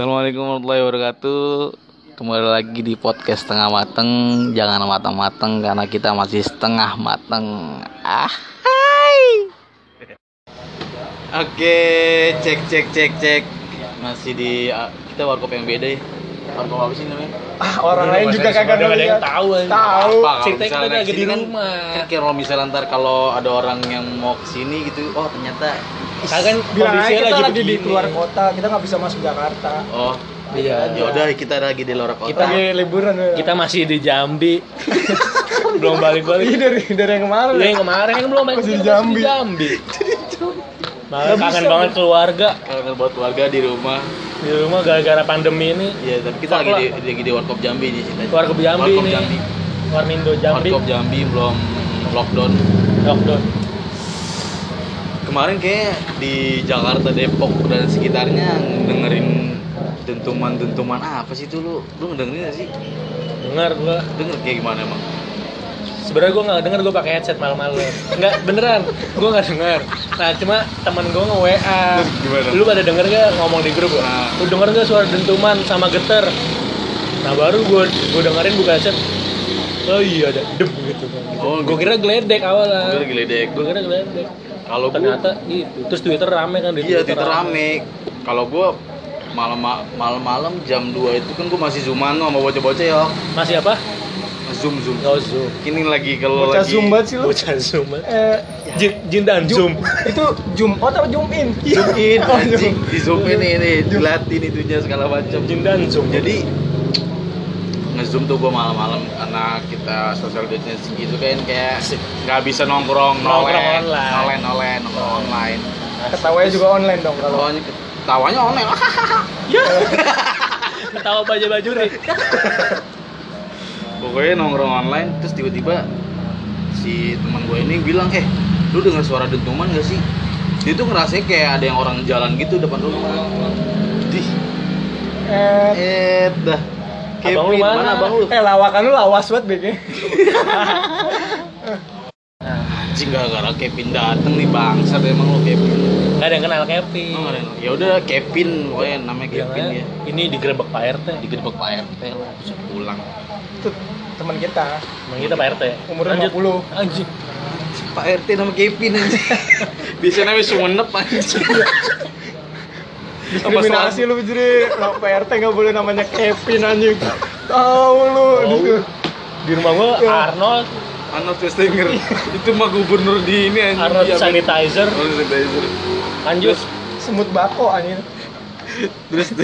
Assalamualaikum warahmatullahi wabarakatuh Kembali lagi di podcast setengah mateng Jangan matang-mateng karena kita masih setengah mateng Ah hai Oke cek cek cek cek Masih di ah, kita warkop yang beda ya Warkop apa sih namanya? Ah, orang lain juga kagak ada yang tahu. Tahu. Ceritanya kita lagi di kan- rumah. Kan kayak kalau misalnya ntar kalau ada orang yang mau ke sini gitu Oh ternyata Kan Bilang aja kondisinya kita lagi, lagi di keluar kota, kita nggak bisa masuk Jakarta. Oh Iya. ya udah kita lagi di luar kota Kita- Lagi liburan ya. Kita masih di Jambi. belum balik-balik. Iya dari dari yang kemarin. Iya, yang kemarin kan belum Masih di Jambi. Jambi. Malah kangen bisa, banget keluarga Kalau buat keluarga di rumah di rumah gara-gara pandemi ini. Iya, tapi kita lagi di, lagi di Warkop Jambi di sini. Warkop Jambi. Jambi. Warmindo Jambi. Warkop Jambi belum lockdown. Lockdown. Kemarin kayak di Jakarta, Depok dan sekitarnya dengerin dentuman-dentuman apa sih itu lu? Lu ngedengerin gak sih? Dengar gua. Denger kayak gimana emang? Sebenarnya gua nggak denger gua pakai headset malam-malam. Enggak beneran. Gua nggak denger. Nah, cuma temen gua nge WA. Lu pada denger gak ngomong di grup? Nah. Lu denger gak suara dentuman sama geter? Nah, baru gua gua dengerin buka headset. Oh iya ada deb gitu. Oh, gua gitu. kira geledek awalnya. Gue lagi ledek. Gua kira geledek. Kalau gua Ternyata itu. Terus Twitter rame kan di iya Twitter rame. Kalau gua malam malam-malam jam 2 itu kan gua masih zooman sama bocah-bocah ya. Masih apa? Zoom zoom. Enggak zoom. Kini lagi kalau Bocah lagi zoom banget sih lu. Bocah zoom. Eh, Jin, Jin dan zoom. itu zoom out apa zoom in? zoom in Oh, anjing zoom. di zoom in ini dilatin itunya segala macam Jin dan zoom. jadi ngezoom tuh gua malam-malam karena kita social distancing gitu kan kayak nggak bisa nongkrong Nongkrong nolen online. nolen nolen nongkrong online. Ketawanya juga online dong kalau. tawanya tawanya online. Ya. Ketawa baju baju nih. pokoknya nongkrong online terus tiba-tiba si teman gue ini bilang eh lu dengar suara dentuman gak sih? Dia tuh ngerasanya kayak ada yang orang jalan gitu depan rumah. Dih, Eh, eh dah Abang lu Kevin, mana? abang lu? eh lawakan lu lawas banget BG. Anjing gara-gara Kevin dateng nih bangsat emang lo Kevin. Gak ada yang kenal Kevin. Oh, ada yang- ya udah Kevin pokoknya namanya Yang Kevin ya. Ini digerebek Pak RT. Digerebek Pak RT lo bisa pulang. Itu teman kita. Emang kita Pak RT. Umurnya Lanjut. 50. Anjing. Pak RT nama Kevin anjing. Biasanya namanya Sumenep anjing. Diskriminasi lu jadi Nah, PRT nggak boleh namanya Kevin anjing. Tahu lu Oh. gitu. Di rumah gua Ya. Arnold, Arnold Schwarzenegger. Itu mah gubernur di ini anjing. Arnold Iya, sanitizer. Arnold sanitizer. Lanjut. Semut bako anjing. Terus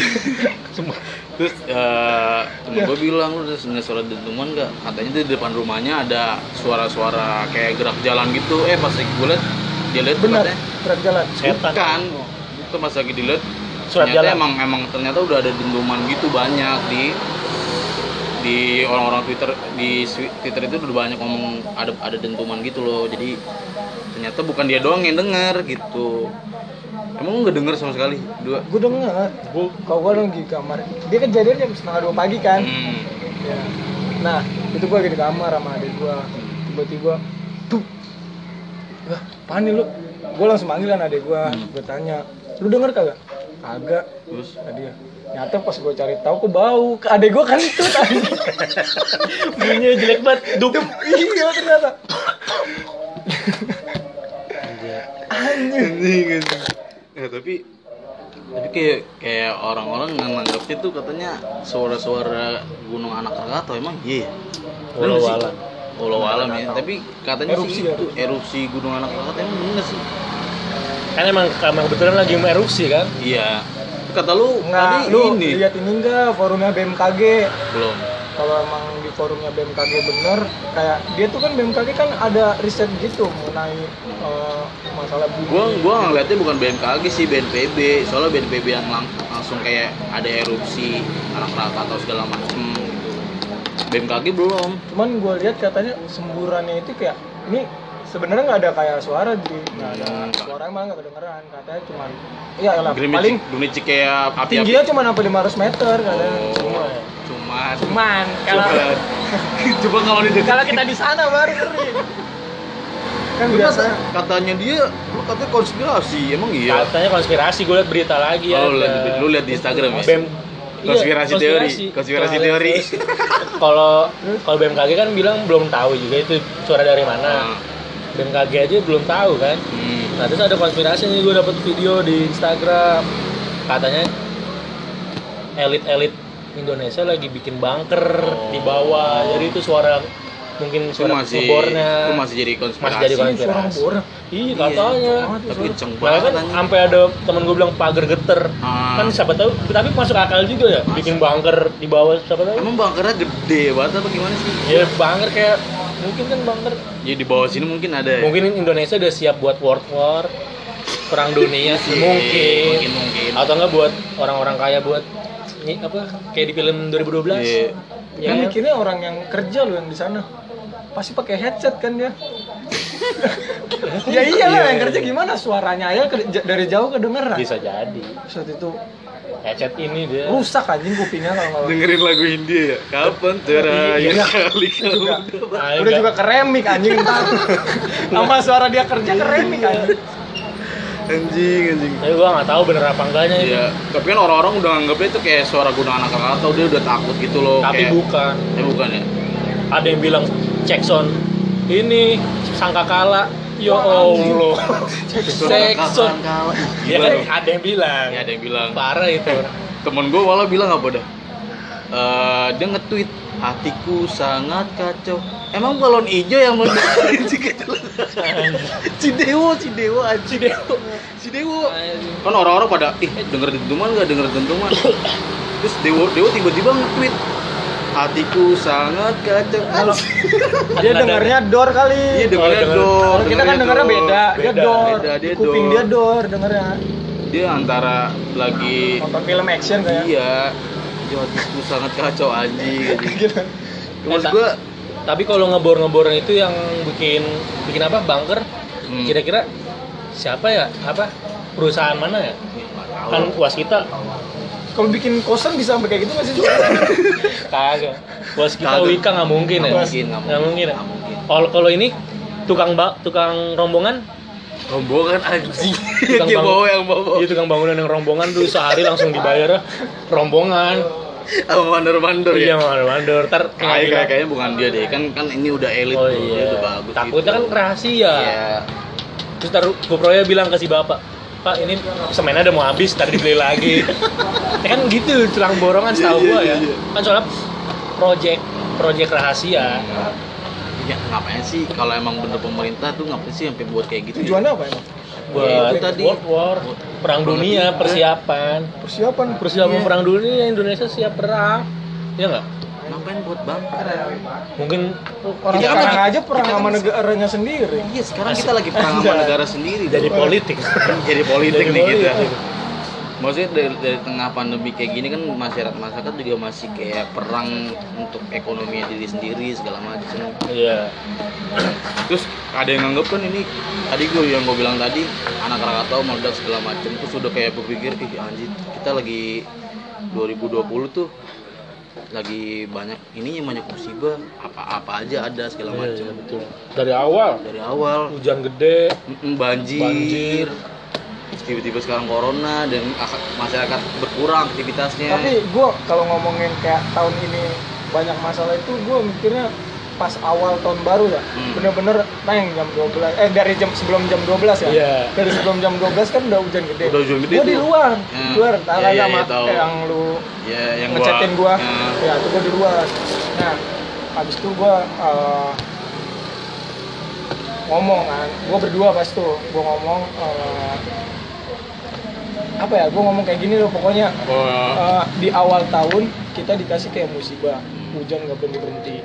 terus eh temen gue bilang lu udah dengar suara dentuman gak? Katanya tuh di depan rumahnya ada suara-suara kayak gerak jalan gitu. Eh pas lagi gue liat dia lihat Benar. Berat jalan. Setan. Bukan. Itu pas lagi dilihat Surat ternyata jalan. emang emang ternyata udah ada dentuman gitu banyak di di orang-orang Twitter di Twitter itu udah banyak ngomong ada ada dentuman gitu loh. Jadi ternyata bukan dia doang yang denger gitu. Emang lu nggak denger sama sekali? Dua. Gue denger. Gua Kalau gue lagi di kamar. Dia kejadian jam setengah dua pagi kan. Hmm. Ya. Nah, itu gue lagi di kamar sama adik gue. Tiba-tiba, tuh, wah, apaan nih lu? Gue langsung manggil kan adik gue. Hmm. Gue tanya, lu denger kagak? Kagak. Terus Tadi ya. Nyata pas gue cari tahu kok bau. Ke Adek gue kan itu tadi. bunyinya jelek banget. Dup. iya ternyata. anjing. Ya, tapi tapi kayak kayak orang-orang nganggapnya tuh katanya suara-suara gunung anak Krakatau emang iya. Walau alam. Walau alam ya, tapi katanya Erupsi sih ya? itu erupsi gunung anak Krakatau emang bener sih. Kan emang emang kebetulan lagi erupsi kan. Iya. Kata lu Enggak, tadi lu ini lihat ini enggak forumnya BMKG. belum. Kalau emang di forumnya BMKG bener, kayak dia tuh kan BMKG kan ada riset gitu mengenai eh, masalah bumi. Gua gua ngeliatnya bukan BMKG sih BNPB. Soalnya BNPB yang lang- langsung kayak ada erupsi anak Krakatau segala macem gitu. BMKG belum. Cuman gue lihat katanya semburannya itu kayak ini sebenarnya nggak ada kayak suara jadi nggak ada Hmm. suara emang nggak kedengeran katanya cuman iya lah paling Grimicik kayak api-api. tingginya cuma sampai 500 meter katanya Oh, cuma cuman. cuman kalau Coba, kalau di kalau kita di sana baru ngeri kan Lu biasa kata- katanya dia lu katanya konspirasi emang iya Katanya konspirasi, gue liat berita lagi ya. oh, lu liat, lu liat di Instagram ya BEM Iya, Konspirasi teori. Konspirasi teori. Kalau kalau BMKG kan bilang belum tahu juga itu suara dari Ah, mana. BMKG aja belum tahu kan. hmm. Nah terus ada konspirasi nih gue dapet video di Instagram katanya elit-elit Indonesia lagi bikin bunker Oh. di bawah. Jadi itu suara mungkin itu suara masih ngebornya itu masih jadi konspirasi masih jadi Ini suara konspirasi. ngebor Iya katanya. tapi kenceng Nah, banget kan sampai ada temen gue bilang pagar geter. Ah. Kan siapa tahu tapi masuk akal juga ya bikin bunker di bawah siapa tahu. emang bunkernya gede banget apa gimana sih Ya bunker kayak mungkin kan bunker ya di bawah sini mungkin ada ya? mungkin Indonesia udah siap buat world war perang dunia Iya, mungkin. mungkin mungkin. Atau enggak buat orang-orang kaya buat ini apa kayak di film 2012 Iya. ya kan mikirnya orang yang kerja loh yang di sana. Pasti pakai headset kan dia. Ya iyalah Iya, yang kerja iya. gimana? Suaranya ya dari jauh kedengeran. Bisa jadi. Saat itu headset ini dia. Rusak anjing kupingnya kalau dengerin lagu India ya? Kapan terakhir Iya. kali kau juga. Nah, udah enggak. juga keremik anjing ntar. Sama suara dia kerja keremik anjing. Anjing anjing. Tapi gua nggak tahu bener apa enggaknya itu Iya, tapi kan orang-orang udah nganggapnya itu kayak suara guna anak atau dia udah takut gitu loh. tapi kayak, bukan. Eh bukan ya? ada yang bilang cek sound ini sangkakala ya. Allah kalah. ya kan ada yang bilang Ya, ada yang bilang. parah itu Temen gue malah bilang apa dah? Eh, dia nge-tweet hatiku sangat kacau. Emang balon hijau yang mau. Cidewo, Cidewo. Cidewo. Cidewo. Kan orang-orang pada ih denger dentuman nggak denger dentuman. Terus Dewo Dewo tiba-tiba nge-tweet hatiku sangat kacau. Anjing. dia dengarnya door kali Iya dengernya denger. dor. kalau kita kan dengarnya beda, dia Beda, door beda, dia Di kuping door. dia door dengarnya Dia antara lagi nonton film action kayak iya, dia hatiku sangat kacau anjing. gitu Terus Eh, gua Tapi kalau ngebor-ngebor itu yang bikin bikin apa? Bunker. Hmm. Kira-kira siapa ya? Apa? Perusahaan mana ya? Kan waskita kalau bikin kosan bisa sampai kayak gitu masih suka kagak. Waskita Kagak. Wika nggak mungkin ya? Nggak mungkin, nggak Nggak mungkin. ya? Nggak mungkin. Kalau kalau ini tukang bak tukang rombongan rombongan anjing. Tukang Dia bangun- bawa yang bawa. Iya tukang bangunan yang rombongan tuh sehari langsung dibayar rombongan. Sama mandor-mandor Iya ya. mandor-mandor. Ntar Kayak kayaknya bukan dia deh. Kan kan ini udah elit. Oh. Dia iya. udah bagus. Takutnya kan gitu. rahasia. Iya. Terus ntar GoPro-nya bilang ke si bapak, Pak ini semennya udah mau habis, ntar dibeli lagi. ya kan gitu, tulang borongan setahu Iya, gua iya, ya. iya. Kan soalnya project project rahasia. Ya ngapain sih kalau emang bener pemerintah tuh ngapain sih sampai buat kayak gitu? ya? tujuannya apa emang Buat itu tadi. World War, perang dunia, persiapan. persiapan Persiapan Iya. perang dunia, Indonesia siap perang. Ya nggak? Ngapain buat bunker? Mungkin orang Kita kan sekarang lagi- aja perang kan sama se- negaranya sendiri Iya sekarang kita lagi perang sama negara sendiri. jadi bro. politik. Jadi politik Jadi nih kita. Maksudnya dari, dari tengah pandemi kayak gini kan masyarakat masyarakat juga masih kayak perang untuk ekonomi diri sendiri segala macam. Iya. Terus ada yang nganggep kan ini tadi gue yang gue bilang tadi anak Krakatau meledak segala macam terus udah kayak berpikir ih anjir kita lagi 2020 tuh lagi banyak ininya banyak musibah apa-apa aja ada segala Iya, macam iya, betul. Dari awal? Dari awal. Hujan gede, banjir, Banjir. Tiba-tiba sekarang corona dan ak- masyarakat berkurang aktivitasnya. Tapi gue kalau ngomongin kayak tahun ini banyak masalah itu gue mikirnya pas awal tahun baru ya Hmm. bener-bener neng jam 12 eh dari jam sebelum jam 12 ya Iya. dari sebelum jam 12 kan udah hujan gede Udah hujan gede gue di luar Hmm. di luar tak Iya, iya, sama iya, tahu. eh, yang lu ya yang ngechatin gua Ya. ya itu gua di luar nah habis itu gua eh, ngomong kan gua berdua pas tuh gua ngomong eh, apa ya gua ngomong kayak gini loh pokoknya Oh, eh, di awal tahun kita dikasih kayak musibah hujan nggak berhenti berhenti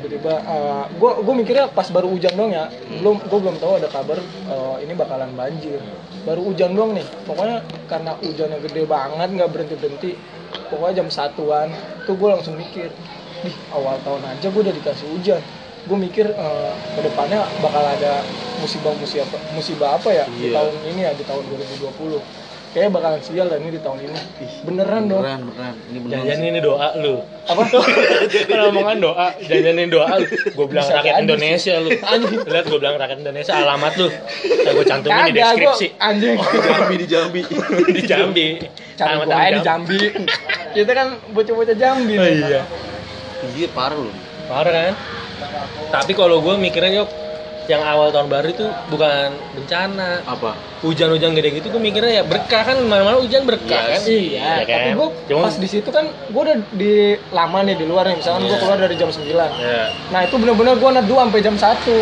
tiba-tiba eh, gua gua mikirnya pas baru hujan dong ya. Belum gua belum tahu ada kabar eh, ini bakalan banjir. Baru hujan dong nih. Pokoknya karena hujannya gede banget nggak berhenti berhenti pokoknya jam satuan tuh gue langsung mikir nih awal tahun aja gue udah dikasih hujan. Gue mikir eh, ke depannya bakal ada musibah musibah musibah apa ya di Iya. tahun ini ya di tahun 2020 kayak bakalan sial dan ini di tahun ini beneran dong beneran beneran ini beneran Jangan sih. ini doa lu. apa Kalau omongan doa, jangan ini doa lu. Gue bilang Bisa rakyat Indonesia lu. Anjing. Lihat gue bilang rakyat Indonesia alamat lu. Saya gue cantumin di kagak gua deskripsi. anjing Jambi di Jambi di Jambi. cari Alamat gua aja di Jambi. Jambi kita kan bocah-bocah Jambi Oh, iya. iya parah lu Parah kan? Tapi kalau gue mikirnya yuk yang awal tahun baru itu bukan bencana apa hujan-hujan gede gitu gue mikirnya ya berkah kan mana-mana hujan berkah kan Yes. Iya, Iya kan? tapi gue Cuma- pas di situ kan gue udah di lama nih di luar nih, misalkan gue Iya. keluar dari jam 9 ya Nah itu bener-bener gue neduh sampai jam 1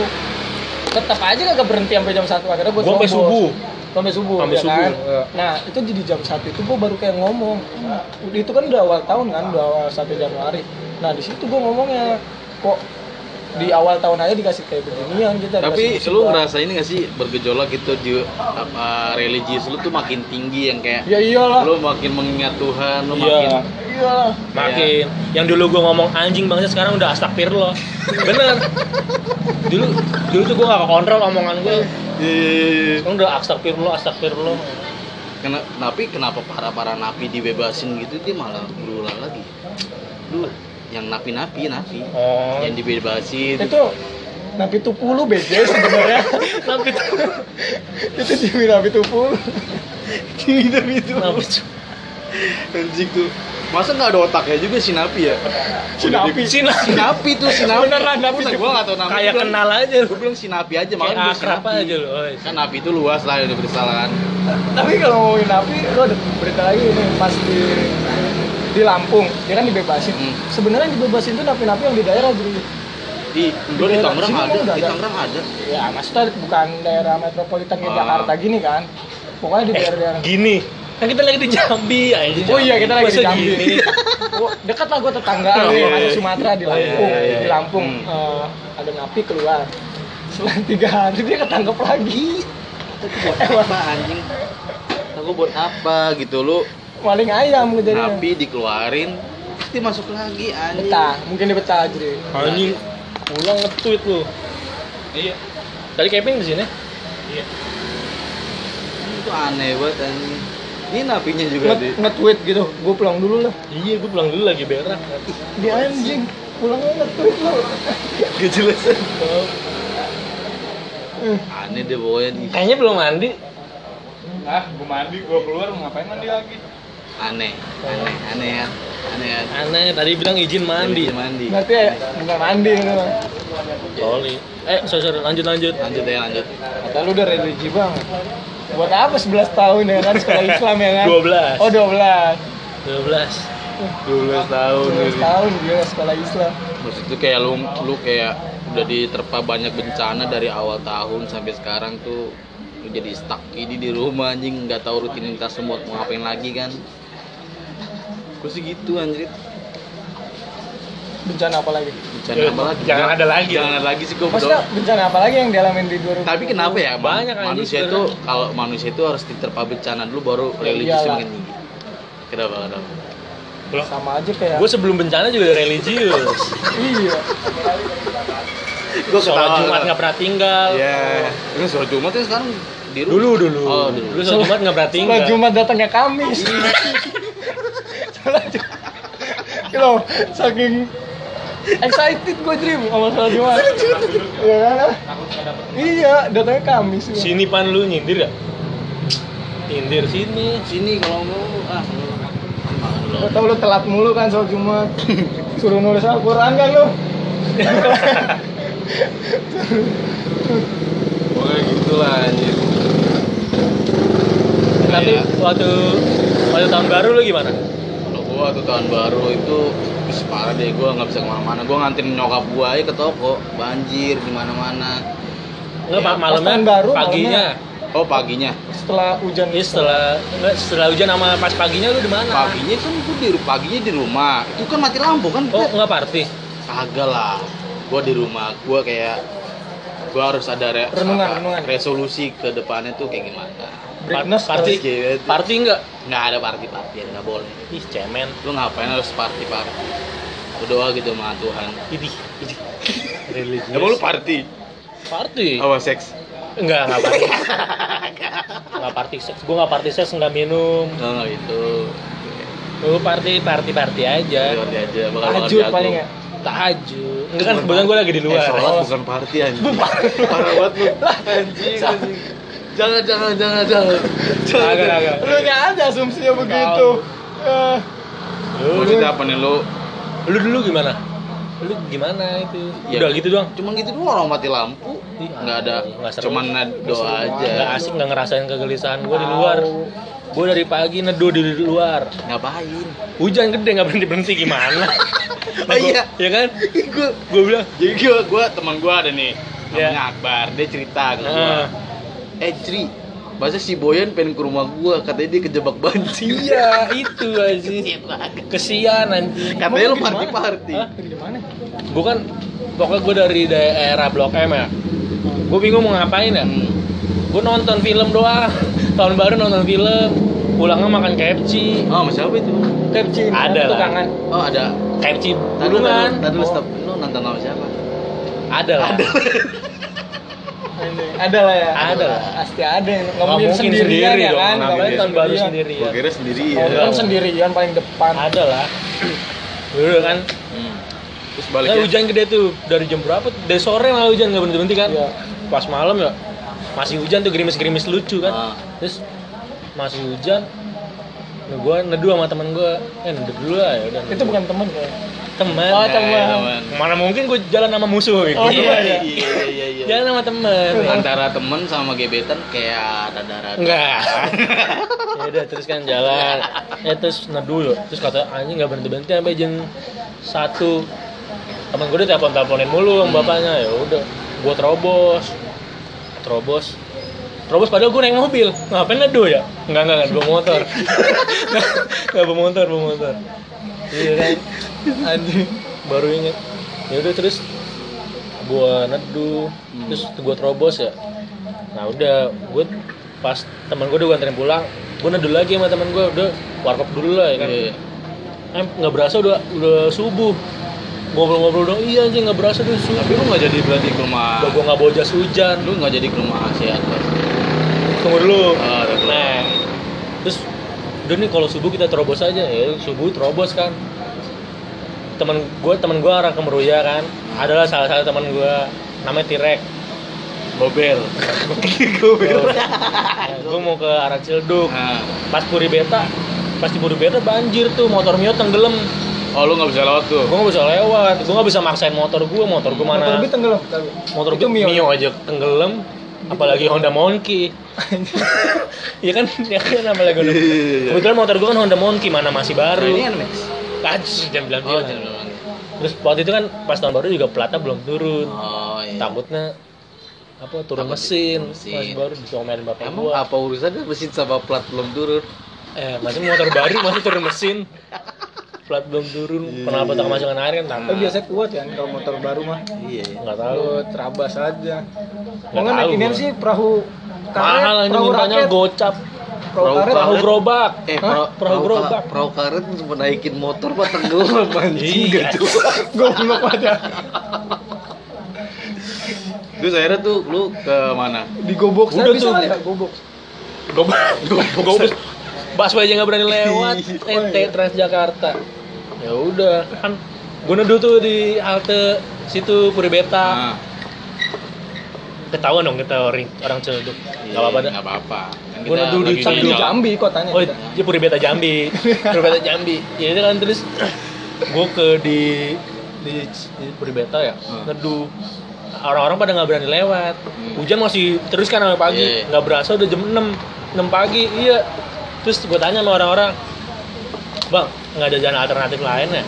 Tetap aja kagak berhenti sampai jam 1 akhirnya gue Gua sampai subuh. Sampai subuh, Sampai ya subuh, kan? Nah itu jadi jam 1 itu gue baru kayak ngomong Nah, Itu kan udah awal tahun kan, udah awal 1 Januari Nah di situ gue ngomongnya Kok di awal tahun aja dikasih kayak beginian kita tapi dikasih lu musibah. ngerasain nggak sih bergejolak gitu di apa religius lu tuh makin tinggi yang kayak Ya iyalah. lu makin mengingat Tuhan lu Iya. makin Iyalah. Makin. Yang dulu gue ngomong anjing banget sekarang udah astagfirullah. Bener. Dulu dulu tuh gue gak kontrol omongan gue Iya. sekarang udah astagfirullah astagfirullah. Kena, tapi kenapa para para napi dibebasin gitu dia malah berulang lagi. Dulu yang napi-napi napi. Oh. Yang dibebasin Itu Napi Tupulu BJ sebenarnya. Tapi itu Jimmy Napi Tupulu. Gitu gitu. Kenapa sih? anjing tuh. Masa nggak ada otaknya juga si napi ya? Si Napi. si napi. Tuh si napi. Beneran, Napi. Gua- gua nggak tahu namanya kayak kenal aja lu. gue bilang si napi aja makanya gua si Napi. aja lu kan napi itu luas lah yang bersalah kan. Tapi kalau ngomongin Napi lo ada berita lagi nih pas di di Lampung dia kan dibebasin Hmm. sebenarnya yang dibebasin itu napi-napi yang di daerah jadi di gua di daerah Tangerang sini ada udah di ada. Tangerang ada ya maksudnya bukan daerah metropolitan kayak Ah. Jakarta gini kan pokoknya di daerah-daerah gini kan kita lagi di Jambi anjing Oh iya kita lagi di Masa Jambi. gini? Oh, dekat lah gue tetangga Oh, nih, iya, ada iya. Sumatera di Oh, iya, Lampung. iya, iya. Di Lampung Hmm. eh, ada napi keluar. Setelah tiga hari dia ketangkep lagi. tapi buat apa anjing aku buat apa gitu lu Maling ayam kejadian. napi dikeluarin dia masuk lagi anjing. Betah, mungkin dia betah jadi. anjing. Pulang nge-tweet lu. Iya. Tadi Kevin di sini? Iya. Itu aneh banget anjing. Ini napinya juga Nge- deh Nge-tweet gitu, gue pulang dulu lah. iya gue pulang dulu lagi berak. Di anjing, pulang nge-tweet lo. gak jelas aneh deh pokoknya kayaknya belum mandi. Ah, gue mandi, gue keluar mau ngapain mandi lagi? Aneh aneh aneh ya aneh ya aneh tadi bilang izin mandi mandi Berarti ya, bukan mandi gitu. Sorry. Eh, sorry, sorry. lanjut lanjut. lanjut ya lanjut Kata lu udah religi banget. Buat apa 11 tahun ya kan sekolah Islam ya kan? 12. Oh 12. 12. 12 tahun 12 tahun dia sekolah Islam. Maksud itu kayak lu lu kayak udah diterpa banyak bencana dari awal tahun sampai sekarang tuh lu jadi stuck ini di rumah anjing nggak tahu rutinitas semua mau ngapain lagi kan gue sih gitu anjir Bencana apa lagi? bencana Ya, apa lagi jangan ada lagi. jangan ada lagi sih gue Maksudnya bencana apa lagi yang dialamin di 2000? tapi kenapa ya Bang? Banyak, manusia itu kalau manusia itu harus diterpa bencana dulu baru Ya, religius iyalah. makin tinggi kenapa kenapa Sama aja kayak Gue sebelum bencana juga religius. Iya gue Sholat Jumat nggak pernah tinggal. ya ini sholat Jumat ya sekarang di rumah Dulu dulu. oh dulu Dulu sholat Jumat nggak pernah tinggal. Sholat Jumat datangnya Kamis Loh, saking excited gue dream sama sholat Jumat Iya kan? Iya, datangnya Kamis Sini pan lu nyindir ya? Nyindir sini. sini kalau mau ah lu. Ah, lu. Lo tau lu telat mulu kan sholat Jumat Suruh nulis Al-Quran kan lu Pokoknya gitu lah anjir. Tapi Kayak, waktu waktu tahun baru lu gimana? Gua tuh tahun baru itu wis parah deh gua nggak bisa ke mana-mana. Gua nganterin nyokap gua aja ke toko. Banjir di mana-mana. Enggak, Ya, ma- malamnya, tahun baru, paginya. oh paginya. Setelah hujan Iya setelah enggak setelah hujan sama pas paginya lu di mana? paginya kan gua di paginya di rumah. Itu kan mati lampu kan? Oh, enggak party. kagak lah. Gua di rumah gua kayak gua harus ada re- Renungan, apa, renungan. resolusi ke depannya tuh kayak gimana Breakness Party. Gitu. Party enggak? nggak ada party party nggak boleh Ih, cemen. lu ngapain harus party party berdoa gitu sama Tuhan idih. Religius. emang lu party party? apa seks Enggak, enggak party. nggak party sex gue nggak party sex nggak minum Enggak enggak itu. gue party party party aja Nanti aja bakal Tahajud paling ya. tahajud enggak kan kebetulan gue lagi di luar Eh, sholat bukan party anjing. Parah banget lu. Anjing, anjing. Jangan jangan jangan jangan. agak agak Lu nggak ada asumsinya begitu. Eh, Maksudnya apa nih lu? lu dulu gimana lu gimana itu Ya. udah gitu doang Cuman gitu doang orang mati lampu. Ih, Nggak ada. nggak seru. Cuman doa aja. nggak asik nggak ngerasain kegelisahan gue di luar gue dari pagi neduh di luar Ngapain? hujan gede nggak berhenti berhenti gimana Oh iya. ya kan Gue gue bilang Jadi gue, gue teman gue ada nih Ya. namanya Akbar, dia cerita ke gue. "Ah, Eh Cri, masa si Boyan pengen ke rumah gue, katanya dia kejebak banjir. iya itu aja kesian anjing Katanya lu party party. Hah? Gue kan pokoknya gue dari daerah Blok M ya gue bingung mau ngapain ya Hmm. gue nonton film doang tahun baru nonton film pulangnya makan KFC Oh, sama siapa itu? Kepci. Ada lah. Kangen. Oh, ada. KFC Tadi lu, bulungan tadi lu Oh. stop. Lu nonton sama siapa? ada lah Ini, Ada lah ya. Ada lah. Pasti ada yang Nggak ngomongin mungkin sendirian sendiri ya kan. Nggak tahun baru sendirian Gua kira sendiri Oh, ya. Kan sendirian paling depan. ada lah dulu kan Hmm. Terus Nah, baliknya. hujan gede tuh dari jam berapa? Dari sore malah hujan nggak berhenti berhenti kan? Iya. Pas malam ya masih hujan tuh gerimis-gerimis lucu kan? Ah. Terus masih hujan. Nah, gue neduh sama temen gue, eh neduh dulu lah ya udah. Itu bukan temen ya. teman. Oh, Eh, teman. Mana mungkin gue jalan sama musuh gitu. Oh, Iya, iya, iya, iya, iya, iya. Jalan sama temen. Antara temen sama gebetan kayak rada-rada. Enggak. ya udah terus kan jalan. Eh terus neduh loh. Terus kata anjing nggak berhenti berhenti sampai jam satu. Temen gue udah telepon teleponin mulu sama bapaknya. Ya udah, gue terobos, terobos. Terobos padahal gue naik mobil. Ngapain neduh ya? Enggak enggak enggak bawa motor. Enggak bawa motor, bawa motor. Iya kan. Anjing. Baru inget. Ya udah terus gua neduh, terus gua terobos ya. Nah udah, gue pas teman gue udah gue anterin pulang, gue neduh lagi sama teman gue udah warkop dulu lah ya kan. Iya. Eh nggak berasa udah udah subuh. Ngobrol-ngobrol dong, iya anjing nggak berasa udah subuh. Tapi lu nggak jadi berarti ke rumah. Gue nggak bawa jas hujan. Lu nggak jadi ke rumah Atlas. Tunggu dulu. Ah, keluar. Nah, terus udah nih kalau subuh kita terobos aja. Ya subuh terobos kan. Teman gue teman gue arah ke Meruya kan. Adalah salah satu teman gue namanya Tirek Bobel. gue mau ke arah Cilduk. Nah. pas Puri Beta pas di Puri Beta banjir tuh motor Mio tenggelam. Oh, lu nggak bisa lewat tuh. gue nggak bisa lewat. Gue nggak bisa maksain motor gue motor gue mana? Motor lebih tenggelam? Motor gue Mio. Mio aja tenggelam apalagi Honda Monkey Iya kan, ya kan apalagi Honda. Iya, iya, iya. Kebetulan motor gue kan Honda Monkey, mana masih baru. Nah, ini kan Max. Kan, jam bilang Oh, dia. jangan Terus waktu itu kan pas tahun baru juga platnya belum turun. Oh, iya. Takutnya apa turun Takut mesin, mesin. masih baru diomelin bapak Emang gua. apa urusannya mesin sama plat belum turun? Eh, masih motor baru masih turun mesin. Plat belum turun, Iya, kenapa iya. tak masukan air kan Tapi takut. biasanya kuat kan kalau motor baru mah. Iya. Enggak tahu. Lu terabas aja. Nggak Mau nggak tahu naik inian gua. sih perahu karet, Mahal ini perahu mintanya gocap. perahu karet, Perahu gerobak. Eh, perahu, Perahu gerobak. Perahu karet cuma naikin motor apa tenggelam anjing Iya. jelas. goblok aja. Terus akhirnya tuh lu ke mana? Di gobok Udah bisa tuh. kali ya gobok. Gobak. Gobak. Busway aja nggak berani lewat. Oh, Ente iya. Transjakarta. Ya udah, kan gue neduh tuh di halte situ Puri Beta. Nah, Ketahuan dong kita orang orang Ciledug. iya, Gak apa-apa. Nggak apa-apa. Kan di lagi Kan di jalan. Jambi kotanya. Oh, dia Puri Beta Jambi. Puri Beta Jambi. Ya itu kan terus gue ke di di, di Puri Beta ya, Hmm. neduh. Orang-orang pada nggak berani lewat. Hmm. Hujan masih terus kan sampai pagi. Iya. Nggak berasa udah jam 6 6 pagi. Iya. Terus gue tanya sama orang-orang, bang, nggak ada jalan alternatif lain ya?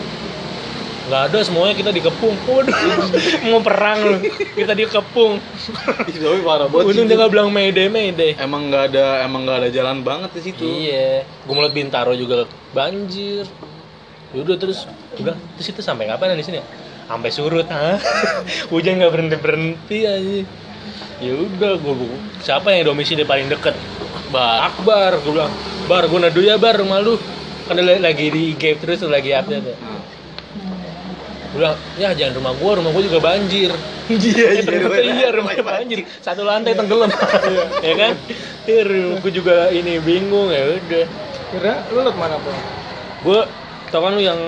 Nggak ada, semuanya kita dikepung. Waduh, mau perang lu. Kita dikepung. Tapi parah banget. Untung dia nggak bilang mayday, mayday. Emang nggak ada emang nggak ada jalan banget di situ. Iya, gue melihat Bintaro juga banjir. Yaudah terus, bilang, terus itu sampai kapan di sini? ya?" Sampai surut, hah? Hujan nggak berhenti berhenti aja. Ya udah, gue siapa yang domisili paling deket? Bar. Akbar, gue bilang, Bar, gue nadu ya Bar, rumah lu. Kan lagi di game terus, lagi update ya. Bilang, ya jangan rumah gue, rumah gue juga banjir. Iya, Eh, ternyata iya, rumahnya banjir. Satu lantai tenggelam. ya kan? gue juga ini bingung ya udah Kira lu lot mana bro? gue tau kan lu yang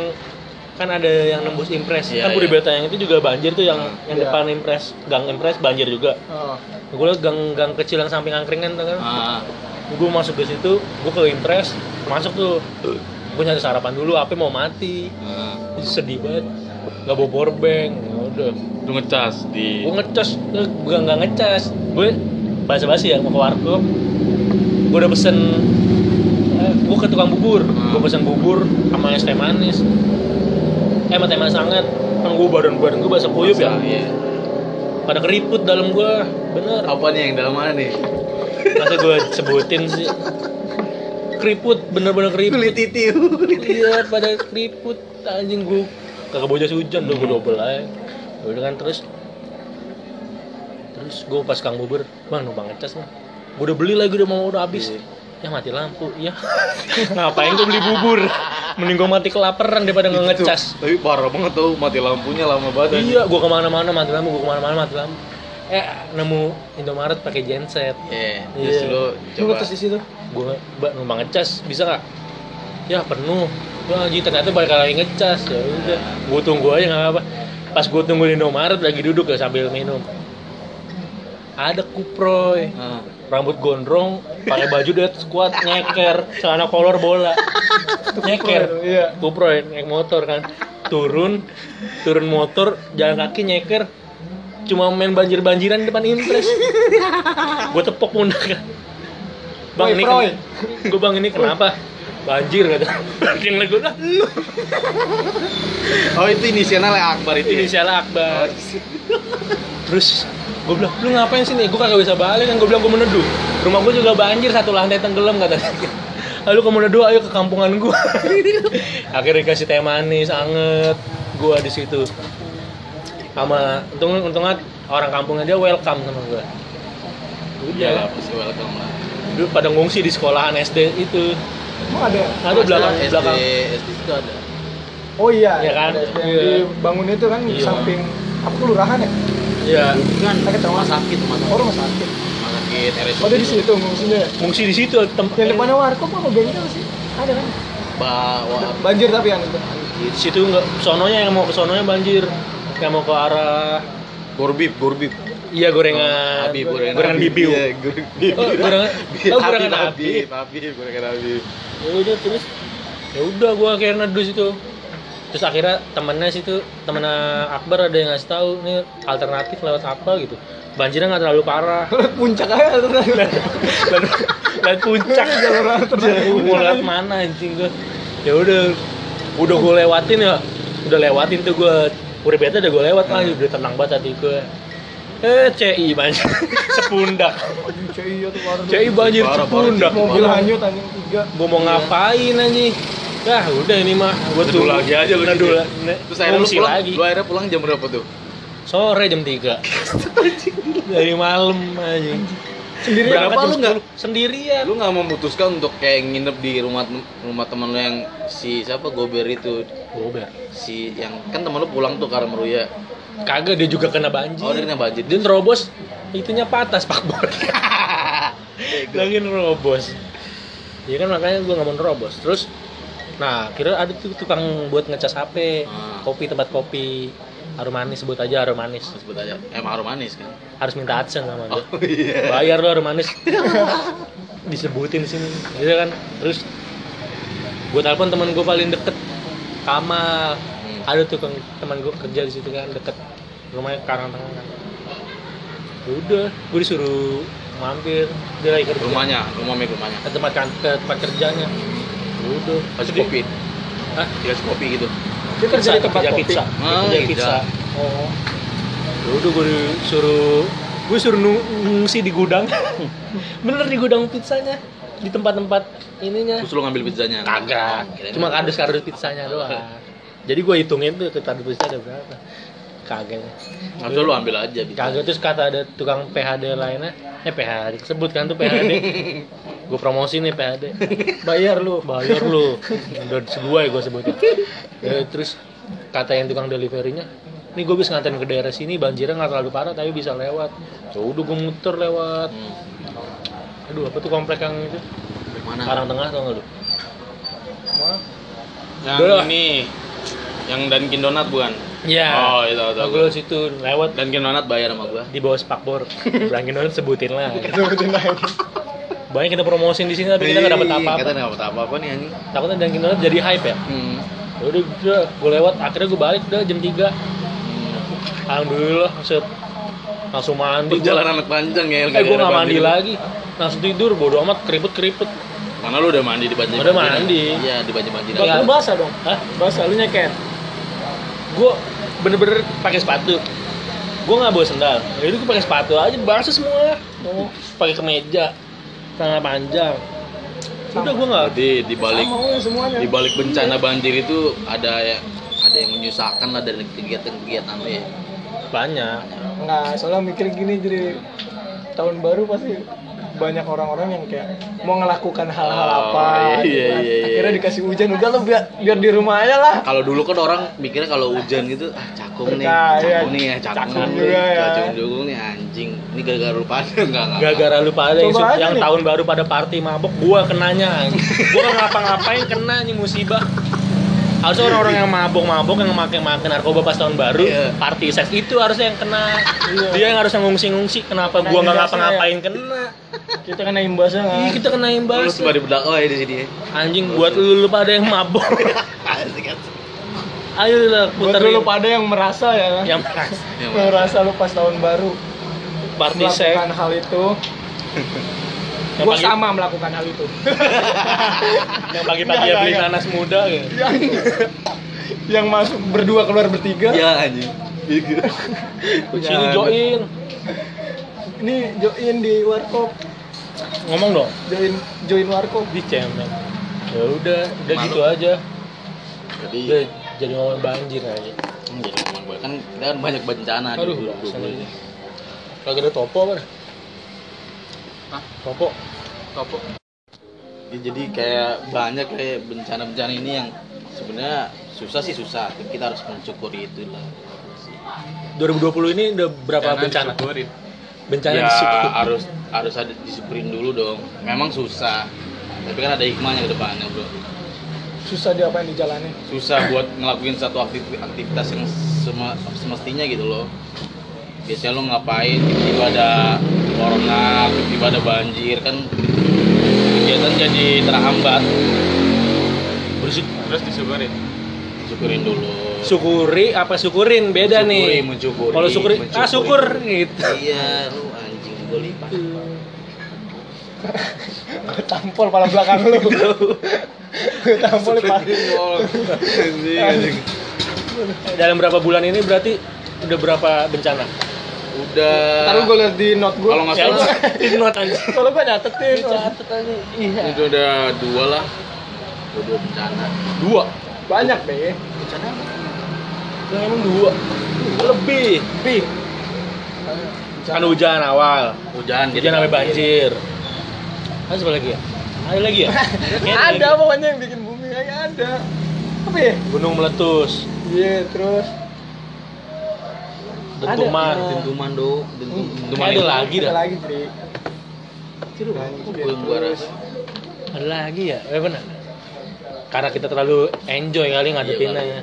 kan ada yang nembus impres Iya, kan Budi iya. Beta yang itu juga banjir tuh yang yang Iya. depan impres gang impres banjir juga. Oh. gue liat gang gang kecil yang samping angkringan tuh kan. Ah, gue masuk ke situ gue ke impres masuk tuh. Gue nyari sarapan dulu apa mau mati. Ah. sedih banget. Nggak bawa power bank ya udah. Lu ngecas di gue ngecas gue nggak ngecas. Gue basa basi ya mau ke warkop. Gue udah pesen gue ke tukang bubur. Gue pesen bubur sama es teh manis eh sama teh manis hangat kan gue badan badan gue basah kuyup ya? Iya. pada keriput dalam gue bener. Apa nih yang dalam mana nih? masa gue sebutin sih. Keriput bener-bener keriput. Kulit titiu. iya pada keriput anjing gue kagak bojas hujan udah gue double aja. Ya udah kan terus. Terus gue pas kang bubur bang numpang ngecas nih gue udah beli lagi udah mau udah habis ya mati lampu ya ngapain gue beli bubur? Mending gue mati kelaparan daripada nggak ngecas. Tapi parah banget tuh mati lampunya lama banget. iya gue ke mana-mana mati lampu gue ke mana-mana mati lampu. Eh nemu Indomaret pakai genset. Iya, Iya. terus lu Lu coba. ngetes di situ? gue mbak numpang ngecas bisa nggak? Ya penuh. Wah, anjing ternyata balik lagi ngecas ya udah. Gue tunggu aja nggak apa pas gue tunggu di Indomaret lagi duduk ya sambil minum. Ada kuproy. Ah. Rambut gondrong pakai baju dead squad nyeker celana kolor bola. Nyeker. Iya. kuproy naik motor kan. Turun turun motor jalan kaki nyeker. Cuma main banjir banjiran depan impres. Gue tepok pundak. Kan bang Proy, ini proy. gue bang ini kenapa? Banjir kata. Yang lagi udah lu. Oh itu inisialnya Akbar itu. ya? salah Akbar. Terus gue bilang lu ngapain sini gue kagak bisa balik kan gue bilang gue meneduh rumah gue juga banjir satu lantai tenggelam kata dia lalu ke meneduh ayo ke kampungan gue akhirnya dikasih teh manis anget gue di situ sama untung untungnya orang kampungnya dia welcome sama gue Iya lah, udah pasti welcome lah. dulu pada ngungsi di sekolahan SD itu Emang ada? ada belakang SD, belakang SD itu ada. Oh iya. Iya kan? Ada yang Iya. dibangun itu kan di Iya. samping apa kelurahan ya? Ya Kan Sakit rumah rumah sakit, rumah sakit. Oh rumah sakit. Rumah sakit RSUD. Oh ada di situ ngungsinya. ya? ngungsi di situ tempat Yang depannya warkop apa bengkel sih? Ada kan? Bawa Banjir tapi yang itu. di situ nggak sononya yang mau ke sononya banjir yang mau ke arah gorbib, gorbib. iya gorengan Habib, gorengan, gorengan Habib. bibiu Iya, gorengan. oh gorengan oh gorengan Habib Habib, gorengan Habib. ya udah terus ya udah gua akhirnya neduh situ terus akhirnya temennya situ temennya Akbar ada yang ngasih tahu nih alternatif lewat apa gitu. Banjirnya nggak terlalu parah. Puncak aja lalu lewat puncak. Jalur alternatif. mau lewat mana anjing gua? Ya udah udah gue lewatin ya. Udah lewatin tuh gue udah beta udah gue lewat lah udah tenang banget hati gue eh CI banjir. Sepundak. Tuh warung. CI banjir sepundak. Mobil hanyut anjing tiga. gue mau ngapain anjing Dah udah ini mah. Gue Neduh lagi aja lu gitu. ne- Terus akhirnya lu pulang, lagi. Lu akhirnya pulang jam berapa tuh? sore jam 3 dari malam anjing. Sendiri jam lu nggak- 10 sendirian. Lu nggak memutuskan untuk kayak nginep di rumah rumah teman lu yang si siapa? Gober itu. Gober. Si yang kan teman lu pulang tuh karena meruya. Kagak dia juga kena banjir. Oh dia kena banjir. Dia nerobos itunya patah spakbor lagi nerobos. Ya kan makanya gue nggak mau nerobos. Terus nah kira ada tuh tukang buat ngecas HP Ah. kopi tempat kopi. Harum manis sebut aja harum manis. Sebut aja. Emang harum manis kan? Harus minta adsense sama dia oh iya. Bayar lo harum manis. Disebutin di sini gitu kan? Terus gue telepon teman gue paling deket Kamal. Hmm. ada tuh teman gue kerja di situ kan deket. Rumahnya Karang Tengah kan. Udah gue disuruh mampir. Dia lagi kerja. Rumahnya rumah Meg rumahnya. Ke tempat kan ke tempat kerjanya. Ya udah. Kasih kopi. Hah? dikasih kopi gitu. Dia kerja di tempat kopi. pizza. Ah, kerja iya. pizza. Oh. Udah gue disuruh gue suruh ngungsi di gudang. Bener di gudang pizzanya? Di tempat-tempat ininya? Terus lu ngambil pizzanya. Kagak. Cuma lu- kardus-kardus pizzanya doang. Jadi gue hitungin tuh kardus pizza ada berapa kagak Harusnya lu ambil aja pizza. kagak terus kata ada tukang PHD lainnya eh PHD sebut kan tuh PHD gue promosi nih PHD Bayar lu. bayar lu udah sesuai gue sebutnya ya, terus kata yang tukang deliverynya nih gue bisa nganterin ke daerah sini banjirnya nggak terlalu parah tapi bisa lewat ya udah gue muter lewat Hmm. aduh apa tuh komplek yang itu Mana? Karang Tengah tau nggak lu. Yang lah. ini yang Dunkin Donat bukan? Iya. Oh, itu tahu gue situ lewat Dunkin Donat bayar sama gua. di bawah spakbor. Berangin orang sebutin lah. Sebutin lagi. Banyak kita promosin di sini tapi kita nggak dapat Kita apa-apa. nggak dapat apa-apa nih anjing. Takutnya Dunkin Donut jadi hype ya. Hmm. Ya Udah, udah gue lewat, akhirnya gue balik udah jam 3 Alhamdulillah, set langsung mandi. Perjalanan anak panjang ya. Eh gue gak mandi lagi, langsung tidur, bodo amat, keriput-keriput. Mana lu udah mandi di banjir? Udah mandi. Iya, di banjir-banjir. Iya. Bak lu basah dong. Hah? Basah lu nyeket. Gue bener-bener pakai sepatu. Gue nggak bawa sendal. Jadi gue pakai sepatu aja, basah semua. Oh, pakai kemeja, tangan panjang. Udah gue nggak. Berarti di balik di balik bencana banjir itu ada ya ada yang menyusahkan lah dari kegiatan-kegiatan lu ya. banyak. Enggak, soalnya mikir gini jadi tahun baru pasti banyak orang-orang yang kayak mau ngelakukan hal-hal Oh, apa iya, gitu iya, kan. iya, iya. akhirnya dikasih hujan udah lo biar biar di rumah aja lah Kalau dulu kan orang mikirnya kalau hujan gitu ah cakung nih, Berkah, iya. cakung nih ya, cakung, Cakung nih, juga ya. cakung juga nih anjing. Ini gara-gara lu pada enggak enggak. Gara-gara lu pada yang, aja yang nih. tahun baru pada party mabok, gua kenanya. gua ngapa-ngapain kena nih musibah. Harusnya orang-orang yang mabok-mabok yang makan-makan narkoba pas tahun baru, Iya. party seks itu harusnya yang kena. Iya. Dia yang harusnya ngungsi-ngungsi. Kenapa Kena gua nggak imbasnya ngapa-ngapain kena? Kita kena imbasnya Ih, kan kita kena Lu imbas. sembari berdakwah ya di sini ya. Anjing buat lu, lu pada yang mabok. Ayo lah buat puterin. dulu pada yang merasa ya yang Yang yang merasa lu pas tahun baru party melakukan hal itu yang gua pagi sama melakukan hal itu yang pagi-pagi ya beli nanas muda gitu. yang yang masuk berdua keluar bertiga Ya anjing. Sini Ya, join. ini join di warkop Ngomong dong. join join warkop di cemen ya udah udah Malu. gitu aja Jadi udah jadi ngomong banjir aja Hmm, jadi ngomong gue kan kita kan banyak bencana di aduh ini. ini lagi ada topo apa dah? Hah? topo Topo. Ya, jadi kayak banyak kayak bencana-bencana ini yang sebenarnya susah sih susah, kita harus mensyukuri itu lah. 2020 ini udah berapa bencana bencana ya, di situ harus harus ada disyukurin dulu dong. Memang susah, tapi kan ada hikmahnya ke depannya bro. susah diapain dijalani Susah buat ngelakuin satu aktiv- aktivitas yang semestinya gitu loh. Biasanya lo ngapain, tiba-tiba ada corona, tiba-tiba ada banjir kan kegiatan jadi terhambat. bersyukur Terus disyukurin. Syukurin dulu. Syukuri apa syukurin? Beda Mensyukuri, nih. mensyukuri, kalau syukuri ah mensyukuri. syukur gitu. Iya, lu anjing gue lipat. Gua tampol pala belakang lu. Gua tampol di pala dalam berapa bulan ini berarti udah berapa bencana? Udah. Ntar lu gue liat di note gue Kalau nggak ya salah, itu not aja Kalau gue nyatetin catet aja iya. Itu udah dua lah. Udah dua bencana. dua? Banyak deh Bencana apa? Nah, emang dua lebih. Pi kan hujan awal. Hujan, hujan sampai banjir. Ada apa lagi ya? Ada lagi ya? Ada pokoknya yang bikin bumi kayak ada. Apa ya? gunung meletus. Iya terus? Dentuman. Ada. Dentuman do, dentum, dentuman Ada lagi Ada dah lagi Tri. Itu yang gua rasa. ada lagi ya? Eh benar. Karena kita terlalu enjoy kali ngadepinnya. Iya,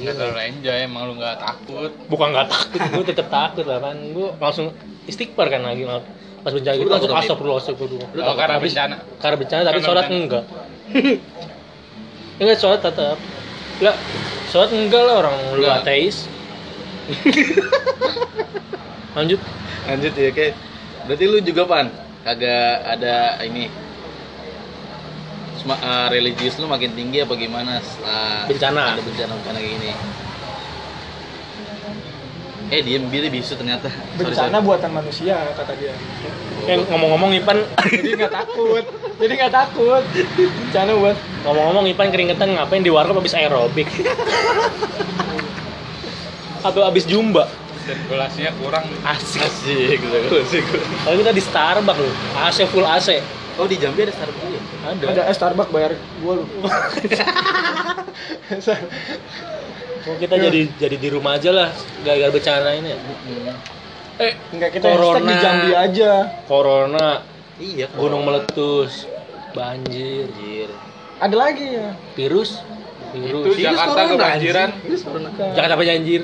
Nggak terlalu enjoy, emang lu nggak takut. Bukan nggak takut gue tetep takut lah kan gue langsung istighfar kan lagi pas bencana gitu langsung astagfirullah. astagfirullah Lu takut karena habis- bencana? Karena bencana tapi sholat enggak. Enggak sholat tetap enggak sholat enggak lah orang lu Enggak. ateis. Lanjut. Lanjut ya, kayak berarti lu juga pan kagak ada ini Eh, religius lu makin tinggi apa gimana setelah Bencana. ada bencana-bencana kayak gini? Eh diem biru bisu ternyata. Sorry, Bencana sorry. buatan manusia kata dia. Kan ngomong-ngomong Ipan. Jadi nggak takut. Jadi nggak takut. Bencana buat ngomong-ngomong Ipan keringetan ngapain di warkop habis aerobik? Atau habis jumba? Sirkulasinya kurang. Asik. Asik gitu asik kalau kita di Starbucks loh. AC full AC oh di Jambi ada Starbucks ya ada Ada eh, Starbucks bayar gua lu Mau kita jadi jadi di rumah aja lah gara-gara bencana ini ya. Eh, Enggak kita Corona. di Jambi aja corona Iya, gunung meletus banjir Anjir. Ada lagi ya. virus Itu virus Jakarta corona, kebanjiran. Virus corona. Jakarta banjir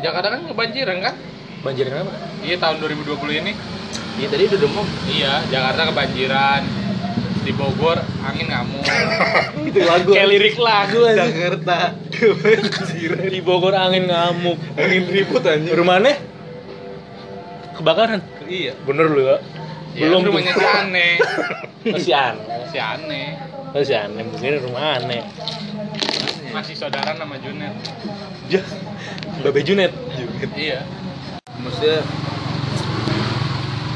Jakarta kan kebanjiran kan? banjir kenapa Iya tahun 2020 ini. Iya tadi udah demam. Iya, Jakarta kebanjiran. Di Bogor angin ngamuk. Itu lagu. kayak lirik lagu aja Jakarta. di Bogor angin ngamuk Angin ribut anjing. rumahnya kebakaran iya. bener lu ya Ya, belum rumahnya si aneh. masih aneh Si aneh. masih aneh mungkin rumah aneh Masih saudara nama Junet. ya Babe Junet Iya. Maksudnya